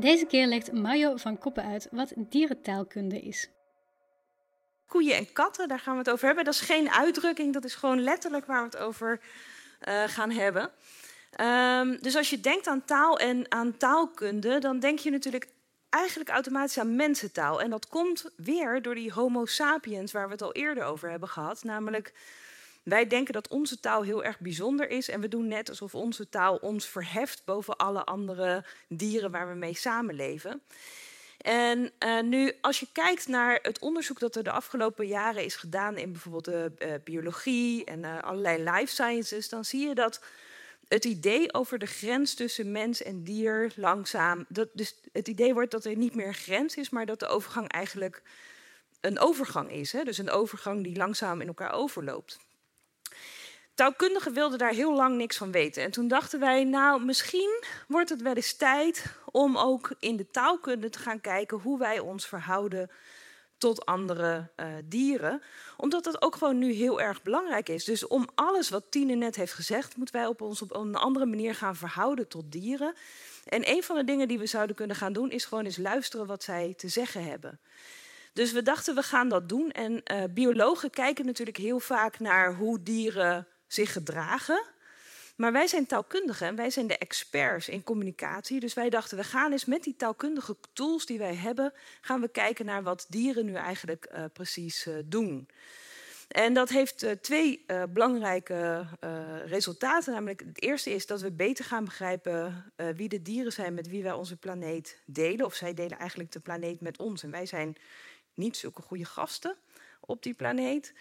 Deze keer legt Mario van Koppen uit wat dierentaalkunde is. Koeien en katten, daar gaan we het over hebben. Dat is geen uitdrukking, dat is gewoon letterlijk waar we het over uh, gaan hebben. Um, dus als je denkt aan taal en aan taalkunde, dan denk je natuurlijk eigenlijk automatisch aan mensentaal. En dat komt weer door die Homo sapiens, waar we het al eerder over hebben gehad. Namelijk wij denken dat onze taal heel erg bijzonder is en we doen net alsof onze taal ons verheft boven alle andere dieren waar we mee samenleven. En uh, nu, als je kijkt naar het onderzoek dat er de afgelopen jaren is gedaan in bijvoorbeeld de uh, biologie en uh, allerlei life sciences, dan zie je dat het idee over de grens tussen mens en dier langzaam. Dat, dus het idee wordt dat er niet meer een grens is, maar dat de overgang eigenlijk een overgang is. Hè? Dus een overgang die langzaam in elkaar overloopt. Taalkundigen wilden daar heel lang niks van weten. En toen dachten wij, nou, misschien wordt het wel eens tijd om ook in de taalkunde te gaan kijken hoe wij ons verhouden tot andere uh, dieren. Omdat dat ook gewoon nu heel erg belangrijk is. Dus om alles wat Tine net heeft gezegd, moeten wij op ons op een andere manier gaan verhouden tot dieren. En een van de dingen die we zouden kunnen gaan doen, is gewoon eens luisteren wat zij te zeggen hebben. Dus we dachten, we gaan dat doen. En uh, biologen kijken natuurlijk heel vaak naar hoe dieren zich gedragen. Maar wij zijn taalkundigen en wij zijn de experts in communicatie. Dus wij dachten, we gaan eens met die taalkundige tools die wij hebben, gaan we kijken naar wat dieren nu eigenlijk uh, precies uh, doen. En dat heeft uh, twee belangrijke resultaten. Namelijk, het eerste is dat we beter gaan begrijpen wie de dieren zijn met wie wij onze planeet delen. Of zij delen eigenlijk de planeet met ons. En wij zijn niet zulke goede gasten op die planeet.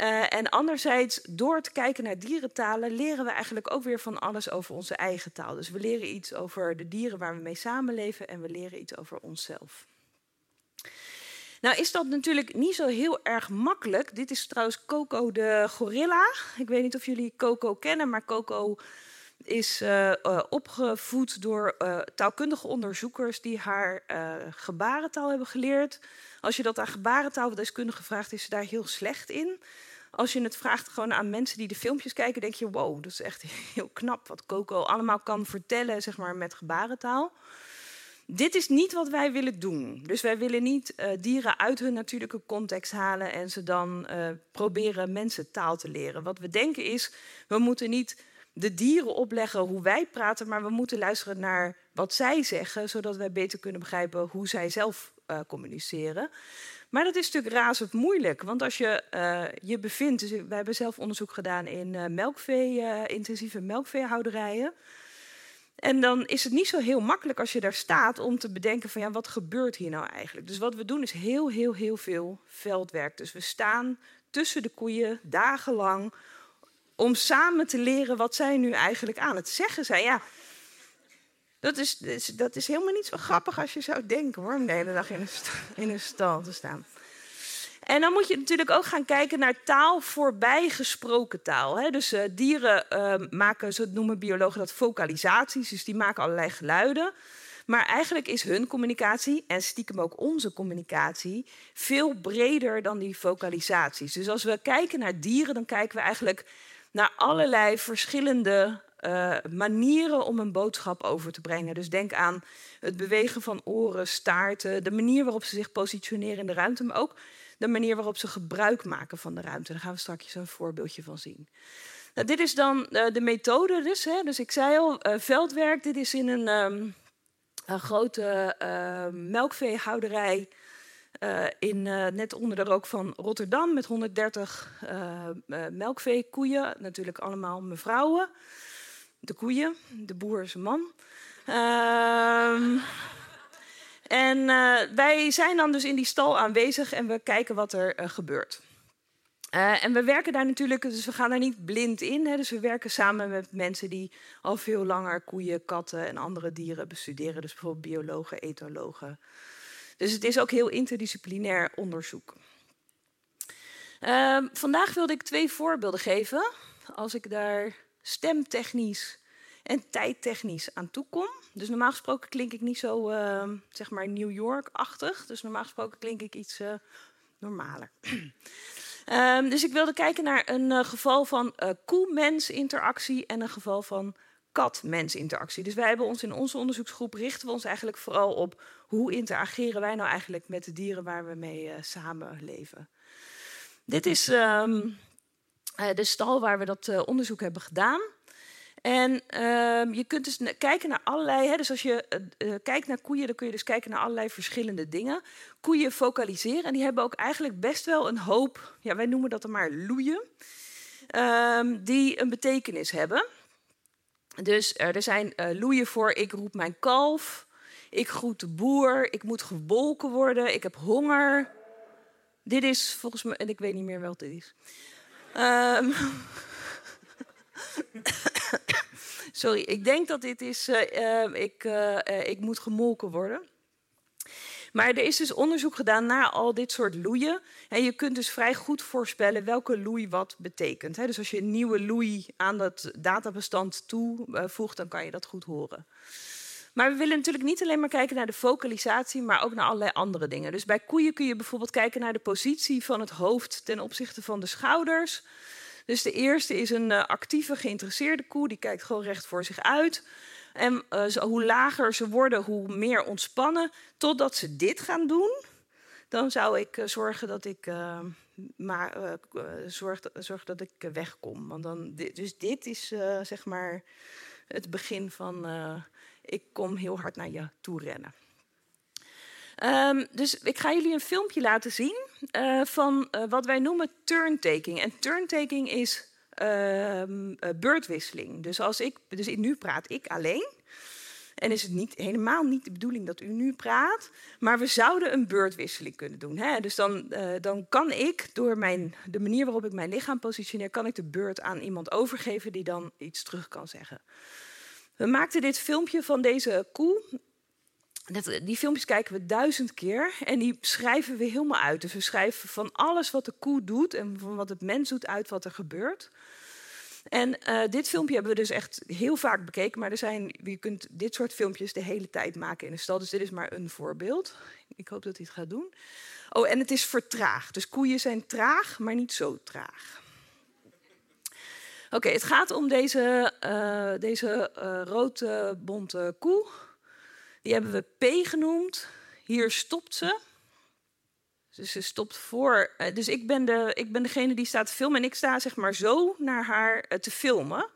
Uh, en anderzijds, door te kijken naar dierentalen, leren we eigenlijk ook weer van alles over onze eigen taal. Dus we leren iets over de dieren waar we mee samenleven en we leren iets over onszelf. Nou is dat natuurlijk niet zo heel erg makkelijk. Dit is trouwens Coco de gorilla. Ik weet niet of jullie Coco kennen, maar Coco is uh, uh, opgevoed door uh, taalkundige onderzoekers die haar gebarentaal hebben geleerd. Als je dat aan gebarentaaldeskundigen vraagt, is ze daar heel slecht in. Als je het vraagt gewoon aan mensen die de filmpjes kijken, denk je: wow, dat is echt heel knap wat Coco allemaal kan vertellen, zeg maar, met gebarentaal. Dit is niet wat wij willen doen. Dus wij willen niet dieren uit hun natuurlijke context halen en ze dan proberen mensen taal te leren. Wat we denken is, we moeten niet de dieren opleggen hoe wij praten, maar we moeten luisteren naar wat zij zeggen, zodat wij beter kunnen begrijpen hoe zij zelf uh, communiceren. Maar dat is natuurlijk razend moeilijk, want als je uh, je bevindt, dus wij hebben zelf onderzoek gedaan in uh, melkvee, intensieve melkveehouderijen. En dan is het niet zo heel makkelijk als je daar staat om te bedenken van ja, wat gebeurt hier nou eigenlijk? Dus wat we doen is heel, heel, heel veel veldwerk. Dus we staan tussen de koeien dagenlang om samen te leren wat zij nu eigenlijk aan het zeggen zijn. Ja, dat is, dat is helemaal niet zo grappig als je zou denken hoor, om de hele dag in een, in een stal te staan. En dan moet je natuurlijk ook gaan kijken naar taal voorbij gesproken taal. Hè. Dus uh, dieren uh, maken, zo noemen biologen dat vocalisaties, dus die maken allerlei geluiden. Maar eigenlijk is hun communicatie, en stiekem ook onze communicatie, veel breder dan die vocalisaties. Dus als we kijken naar dieren, dan kijken we eigenlijk naar allerlei verschillende uh, manieren om een boodschap over te brengen. Dus denk aan het bewegen van oren, staarten, de manier waarop ze zich positioneren in de ruimte, maar ook de manier waarop ze gebruik maken van de ruimte. Daar gaan we straks een voorbeeldje van zien. Nou, dit is dan uh, de methode dus. Hè. Dus ik zei al, uh, veldwerk. Dit is in een, um, een grote melkveehouderij uh, in, uh, net onder de rook van Rotterdam met 130 uh, melkveekoeien. Natuurlijk allemaal mevrouwen. De koeien, de boer is een man. Ehm, en wij zijn dan dus in die stal aanwezig en we kijken wat er gebeurt. En we werken daar natuurlijk, dus we gaan daar niet blind in. Hè, dus we werken samen met mensen die al veel langer koeien, katten en andere dieren bestuderen. Dus bijvoorbeeld biologen, etologen. Dus het is ook heel interdisciplinair onderzoek. Uh, vandaag wilde ik twee voorbeelden geven. Als ik daar stemtechnisch en tijdtechnisch aan toe kom. Dus normaal gesproken klink ik niet zo, uh, zeg maar, New York-achtig. Dus normaal gesproken klink ik iets uh, normaler. um, dus ik wilde kijken naar een uh, geval van uh, koe-mens-interactie en een geval van kat-mens-interactie. Dus wij hebben ons in onze onderzoeksgroep richten we ons eigenlijk vooral op hoe interageren wij nou eigenlijk met de dieren waar we mee uh, samenleven. Dit is um, de stal waar we dat uh, onderzoek hebben gedaan. En uh, je kunt dus kijken naar allerlei. Hè, dus als je kijkt naar koeien, dan kun je dus kijken naar allerlei verschillende dingen. Koeien focaliseren en die hebben ook eigenlijk best wel een hoop. Ja, wij noemen dat dan maar loeien. Um, die een betekenis hebben. Dus er zijn loeien voor: ik roep mijn kalf, ik groet de boer, ik moet gewolken worden, ik heb honger. Dit is volgens mij, en ik weet niet meer wat dit is. Um, Sorry, ik denk dat dit is, uh, ik, ik moet gemolken worden. Maar er is dus onderzoek gedaan naar al dit soort loeien. En je kunt dus vrij goed voorspellen welke loei wat betekent. Dus als je een nieuwe loei aan dat databestand toevoegt, dan kan je dat goed horen. Maar we willen natuurlijk niet alleen maar kijken naar de focalisatie, maar ook naar allerlei andere dingen. Dus bij koeien kun je bijvoorbeeld kijken naar de positie van het hoofd ten opzichte van de schouders. Dus de eerste is een uh, actieve, geïnteresseerde koe. Die kijkt gewoon recht voor zich uit. En uh, zo, hoe lager ze worden, hoe meer ontspannen. Totdat ze dit gaan doen. Dan zou ik uh, zorgen dat ik, maar, zorg, zorg, dat ik wegkom. Want dan, dus dit is zeg maar het begin van ik kom heel hard naar je toe rennen. Um, dus ik ga jullie een filmpje laten zien van wat wij noemen turntaking. En turntaking is beurtwisseling. Dus, als ik, dus nu praat ik alleen. En is het niet, helemaal niet de bedoeling dat u nu praat, maar we zouden een beurtwisseling kunnen doen. Hè? Dus dan, uh, dan kan ik, door mijn, de manier waarop ik mijn lichaam positioneer, kan ik de beurt aan iemand overgeven die dan iets terug kan zeggen. We maakten dit filmpje van deze koe dat, die filmpjes kijken we duizend keer en die schrijven we helemaal uit. Dus we schrijven van alles wat de koe doet en van wat het mens doet uit wat er gebeurt. En uh, dit filmpje hebben we dus echt heel vaak bekeken, maar er zijn, je kunt dit soort filmpjes de hele tijd maken in de stal. Dus dit is maar een voorbeeld. Ik hoop dat hij het gaat doen. Oh, en het is vertraagd. Dus koeien zijn traag, maar niet zo traag. Oké, het gaat om deze, uh, deze uh, rood bonte koe. Die hebben we P genoemd. Hier stopt ze. Dus ze stopt voor. Uh, dus ik ben, de, ik ben degene die staat te filmen. En ik sta zeg maar zo naar haar uh, te filmen.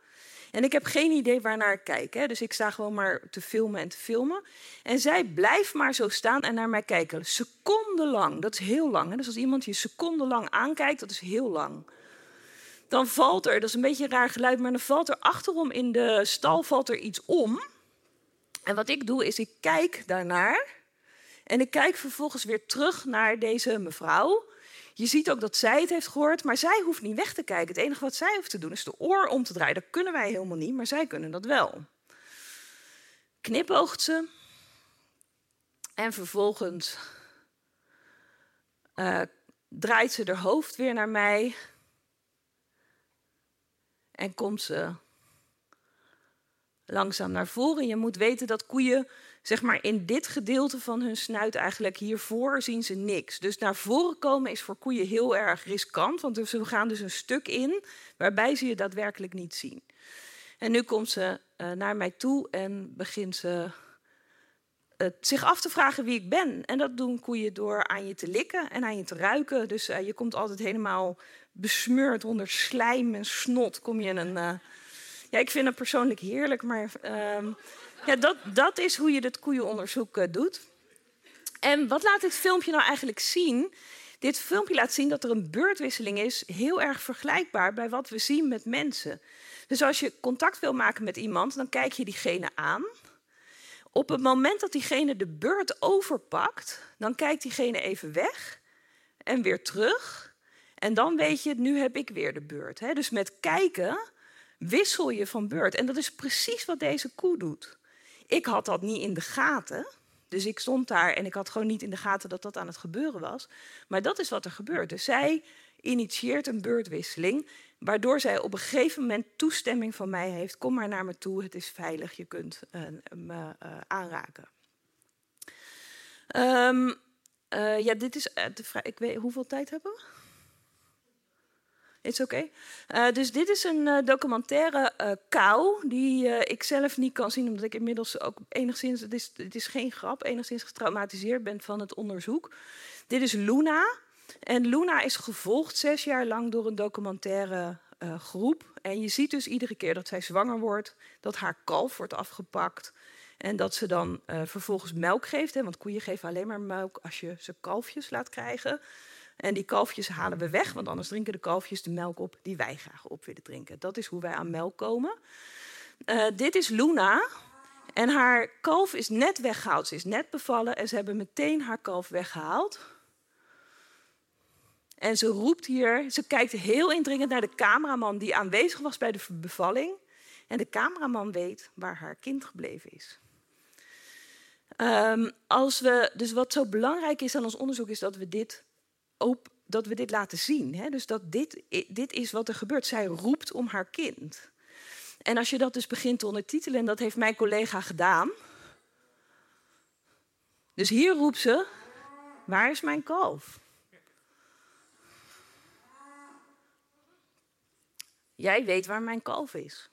En ik heb geen idee waar naar ik kijk. Hè. Dus ik sta gewoon maar te filmen en te filmen. En zij blijft maar zo staan en naar mij kijken. Secondenlang. Dat is heel lang. Hè. Dus als iemand je secondenlang aankijkt, dat is heel lang. Dan valt er, dat is een beetje een raar geluid, maar dan valt er achterom in de stal valt er iets om. En wat ik doe is ik kijk daarnaar en ik kijk vervolgens weer terug naar deze mevrouw. Je ziet ook dat zij het heeft gehoord, maar zij hoeft niet weg te kijken. Het enige wat zij hoeft te doen is de oor om te draaien. Dat kunnen wij helemaal niet, maar zij kunnen dat wel. Knipoogt ze en vervolgens uh, draait ze haar hoofd weer naar mij en komt ze langzaam naar voren. Je moet weten dat koeien, zeg maar in dit gedeelte van hun snuit eigenlijk hiervoor zien ze niks. Dus naar voren komen is voor koeien heel erg riskant, want ze gaan dus een stuk in waarbij ze je daadwerkelijk niet zien. En nu komt ze uh, naar mij toe en begint ze uh, zich af te vragen wie ik ben. En dat doen koeien door aan je te likken en aan je te ruiken. Dus uh, je komt altijd helemaal besmeurd onder slijm en snot. Kom je in een ja, ik vind het persoonlijk heerlijk, maar um, ja, dat, dat is hoe je dit koeienonderzoek uh, doet. En wat laat dit filmpje nou eigenlijk zien? Dit filmpje laat zien dat er een beurtwisseling is, heel erg vergelijkbaar bij wat we zien met mensen. Dus als je contact wil maken met iemand, dan kijk je diegene aan. Op het moment dat diegene de beurt overpakt, dan kijkt diegene even weg en weer terug. En dan weet je, nu heb ik weer de beurt. Dus met kijken wissel je van beurt. En dat is precies wat deze koe doet. Ik had dat niet in de gaten. Dus ik stond daar en ik had gewoon niet in de gaten dat dat aan het gebeuren was. Maar dat is wat er gebeurt. Dus zij initieert een beurtwisseling, waardoor zij op een gegeven moment toestemming van mij heeft. Kom maar naar me toe, het is veilig, je kunt uh, me uh, aanraken. Um, uh, ja, dit is. Ik weet, hoeveel tijd hebben we? Is oké. Okay. Uh, dus dit is een uh, documentaire uh, kou die ik zelf niet kan zien, omdat ik inmiddels ook enigszins, het is, het is geen grap, enigszins getraumatiseerd ben van het onderzoek. Dit is Luna. En Luna is gevolgd zes jaar lang door een documentaire groep. En je ziet dus iedere keer dat zij zwanger wordt, dat haar kalf wordt afgepakt. En dat ze dan vervolgens melk geeft. Hè, want koeien geven alleen maar melk als je ze kalfjes laat krijgen. En die kalfjes halen we weg, want anders drinken de kalfjes de melk op die wij graag op willen drinken. Dat is hoe wij aan melk komen. Uh, dit is Luna. En haar kalf is net weggehaald. Ze is net bevallen en ze hebben meteen haar kalf weggehaald. En ze roept hier, ze kijkt heel indringend naar de cameraman die aanwezig was bij de bevalling. En de cameraman weet waar haar kind gebleven is. Um, als we, dus wat zo belangrijk is aan ons onderzoek is dat we dit op, dat we dit laten zien. Hè? Dus dat dit, dit is wat er gebeurt. Zij roept om haar kind. En als je dat dus begint te ondertitelen, en dat heeft mijn collega gedaan. Dus hier roept ze: Waar is mijn kalf? Jij weet waar mijn kalf is.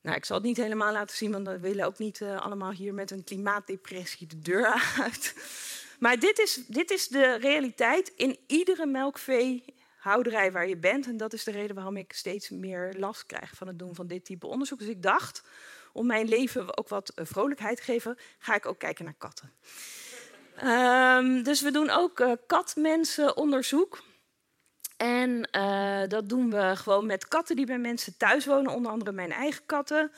Nou, ik zal het niet helemaal laten zien, want we willen ook niet uh, allemaal hier met een klimaatdepressie de deur uit. Maar dit is, dit is de realiteit in iedere melkveehouderij waar je bent. En dat is de reden waarom ik steeds meer last krijg van het doen van dit type onderzoek. Dus ik dacht, om mijn leven ook wat eh, vrolijkheid te geven, ga ik ook kijken naar katten. Um, dus we doen ook uh, katmensenonderzoek. En uh, dat doen we gewoon met katten die bij mensen thuis wonen, onder andere mijn eigen katten.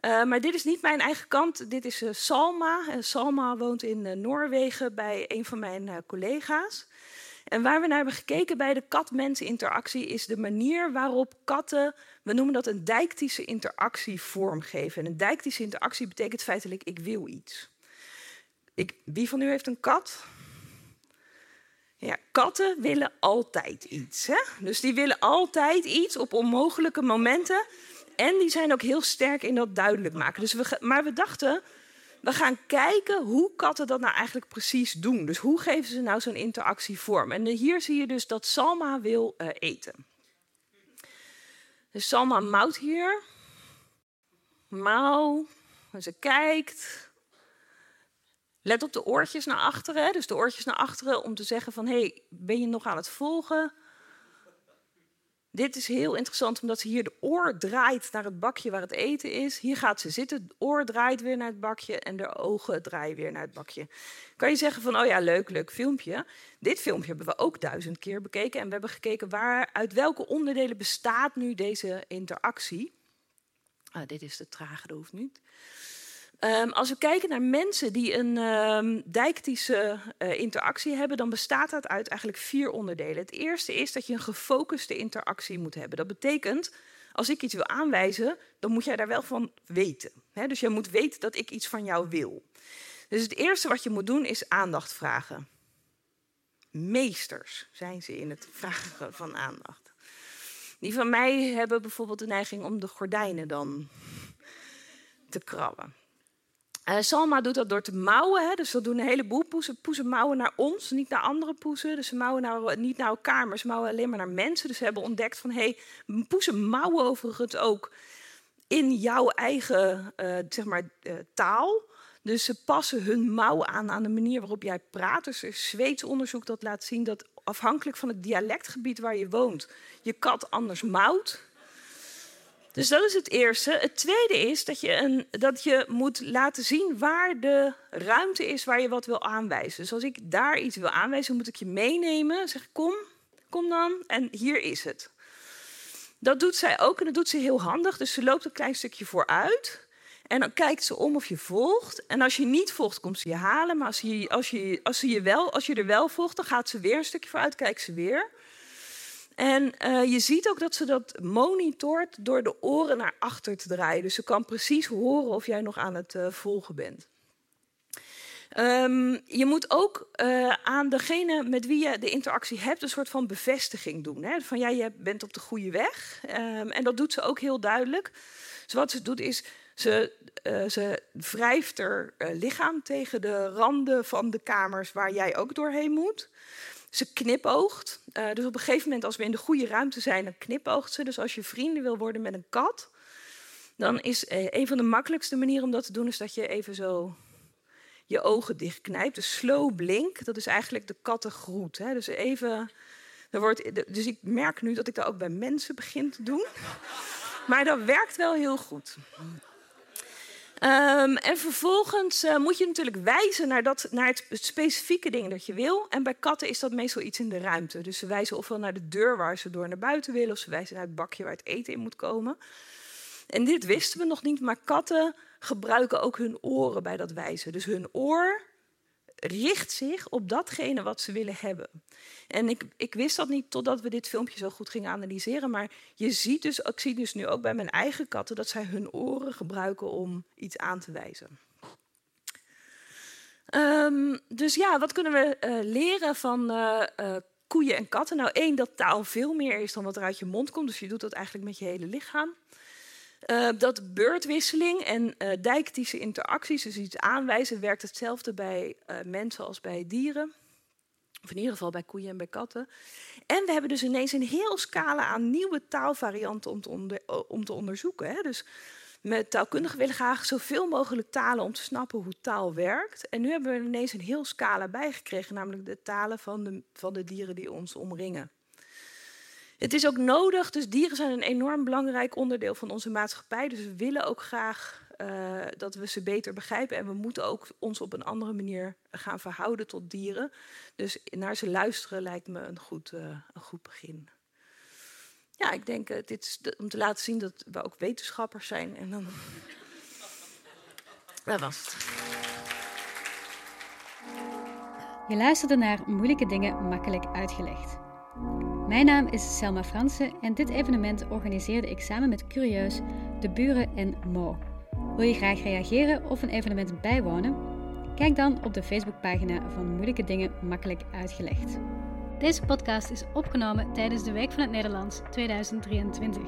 Uh, maar dit is niet mijn eigen kant. Dit is uh, Salma. En Salma woont in uh, Noorwegen bij een van mijn collega's. En waar we naar hebben gekeken bij de kat-mens-interactie is de manier waarop katten, we noemen dat een dijktische interactie vormgeven. En een dijktische interactie betekent feitelijk ik wil iets. Ik, wie van u heeft een kat? Ja, katten willen altijd iets. Hè? Dus die willen altijd iets op onmogelijke momenten. En die zijn ook heel sterk in dat duidelijk maken. Dus we, maar we dachten, we gaan kijken hoe katten dat nou eigenlijk precies doen. Dus hoe geven ze nou zo'n interactie vorm? En hier zie je dus dat Salma wil uh, eten. Dus Salma mouwt hier. Mouw. Ze kijkt. Let op de oortjes naar achteren. Dus de oortjes naar achteren om te zeggen van... hé, hey, ben je nog aan het volgen? Dit is heel interessant omdat ze hier de oor draait naar het bakje waar het eten is. Hier gaat ze zitten, de oor draait weer naar het bakje en de ogen draaien weer naar het bakje. Kan je zeggen van, oh ja, leuk, leuk filmpje. Dit filmpje hebben we ook duizend keer bekeken en we hebben gekeken waar, uit welke onderdelen bestaat nu deze interactie. Ah, dit is de trage, dat hoeft niet. Um, als we kijken naar mensen die een um, dijktische uh, interactie hebben, dan bestaat dat uit eigenlijk vier onderdelen. Het eerste is dat je een gefocuste interactie moet hebben. Dat betekent, als ik iets wil aanwijzen, dan moet jij daar wel van weten. Dus je moet weten dat ik iets van jou wil. Dus het eerste wat je moet doen is aandacht vragen. Meesters zijn ze in het vragen van aandacht. Die van mij hebben bijvoorbeeld de neiging om de gordijnen dan te krabben. Uh, Salma doet dat door te mouwen. Hè? Dus dat doen een heleboel poezen. Poezen mouwen naar ons, niet naar andere poezen. Dus ze mouwen nou, niet naar elkaar, maar ze mouwen alleen maar naar mensen. Dus ze hebben ontdekt van, hé, hey, poezen mouwen overigens ook in jouw eigen uh, zeg maar, taal. Dus ze passen hun mouw aan aan de manier waarop jij praat. Dus er is Zweeds onderzoek dat laat zien dat afhankelijk van het dialectgebied waar je woont, je kat anders mouwt. Dus dat is het eerste. Het tweede is dat je, een, dat je moet laten zien waar de ruimte is waar je wat wil aanwijzen. Dus als ik daar iets wil aanwijzen, moet ik je meenemen. Zeg, kom, kom dan. En hier is het. Dat doet zij ook en dat doet ze heel handig. Dus ze loopt een klein stukje vooruit. En dan kijkt ze om of je volgt. En als je niet volgt, komt ze je halen. Maar als je, als je, als ze je, wel, als je er wel volgt, dan gaat ze weer een stukje vooruit, kijkt ze weer. En uh, je ziet ook dat ze dat monitort door de oren naar achter te draaien. Dus ze kan precies horen of jij nog aan het uh, volgen bent. Um, je moet ook uh, aan degene met wie je de interactie hebt een soort van bevestiging doen. Hè? Van ja, je bent op de goede weg. Um, en dat doet ze ook heel duidelijk. Dus wat ze doet is, ze, uh, ze wrijft uh, lichaam tegen de randen van de kamers waar jij ook doorheen moet. Ze knipoogt. Uh, dus op een gegeven moment, als we in de goede ruimte zijn, dan knipoogt ze. Dus als je vrienden wil worden met een kat, dan is een van de makkelijkste manieren om dat te doen, is dat je even zo je ogen dichtknijpt. De slow blink, dat is eigenlijk de kattengroet. Hè? Dus even. Er wordt, dus ik merk nu dat ik dat ook bij mensen begin te doen. Maar dat werkt wel heel goed. Um, en vervolgens uh, moet je natuurlijk wijzen naar, dat, naar het specifieke ding dat je wil. En bij katten is dat meestal iets in de ruimte. Dus ze wijzen ofwel naar de deur waar ze door naar buiten willen, of ze wijzen naar het bakje waar het eten in moet komen. En dit wisten we nog niet, maar katten gebruiken ook hun oren bij dat wijzen. Dus hun oor richt zich op datgene wat ze willen hebben. En ik, ik wist dat niet totdat we dit filmpje zo goed gingen analyseren. Maar je ziet dus, ik zie dus nu ook bij mijn eigen katten dat zij hun oren gebruiken om iets aan te wijzen. Um, dus ja, wat kunnen we uh, leren van uh, uh, koeien en katten? Nou, één, dat taal veel meer is dan wat er uit je mond komt. Dus je doet dat eigenlijk met je hele lichaam. Uh, dat beurtwisseling en uh, dijktische interacties, dus iets aanwijzen, werkt hetzelfde bij uh, mensen als bij dieren. Of in ieder geval bij koeien en bij katten. En we hebben dus ineens een heel scala aan nieuwe taalvarianten om te, om te onderzoeken. Hè. Dus met taalkundigen willen graag zoveel mogelijk talen om te snappen hoe taal werkt. En nu hebben we ineens een heel scala bijgekregen, namelijk de talen van de, van de dieren die ons omringen. Het is ook nodig, dus dieren zijn een enorm belangrijk onderdeel van onze maatschappij. Dus we willen ook graag uh, dat we ze beter begrijpen. En we moeten ook ons op een andere manier gaan verhouden tot dieren. Dus naar ze luisteren lijkt me een goed, uh, een goed begin. Ja, ik denk, uh, dit is om te laten zien dat we ook wetenschappers zijn. En dan. Dat was het. Je luisterde naar Moeilijke Dingen Makkelijk Uitgelegd. Mijn naam is Selma Fransen en dit evenement organiseerde ik samen met Curieus, De Buren en Mo. Wil je graag reageren of een evenement bijwonen? Kijk dan op de Facebookpagina van Moeilijke Dingen Makkelijk Uitgelegd. Deze podcast is opgenomen tijdens de Week van het Nederlands 2023.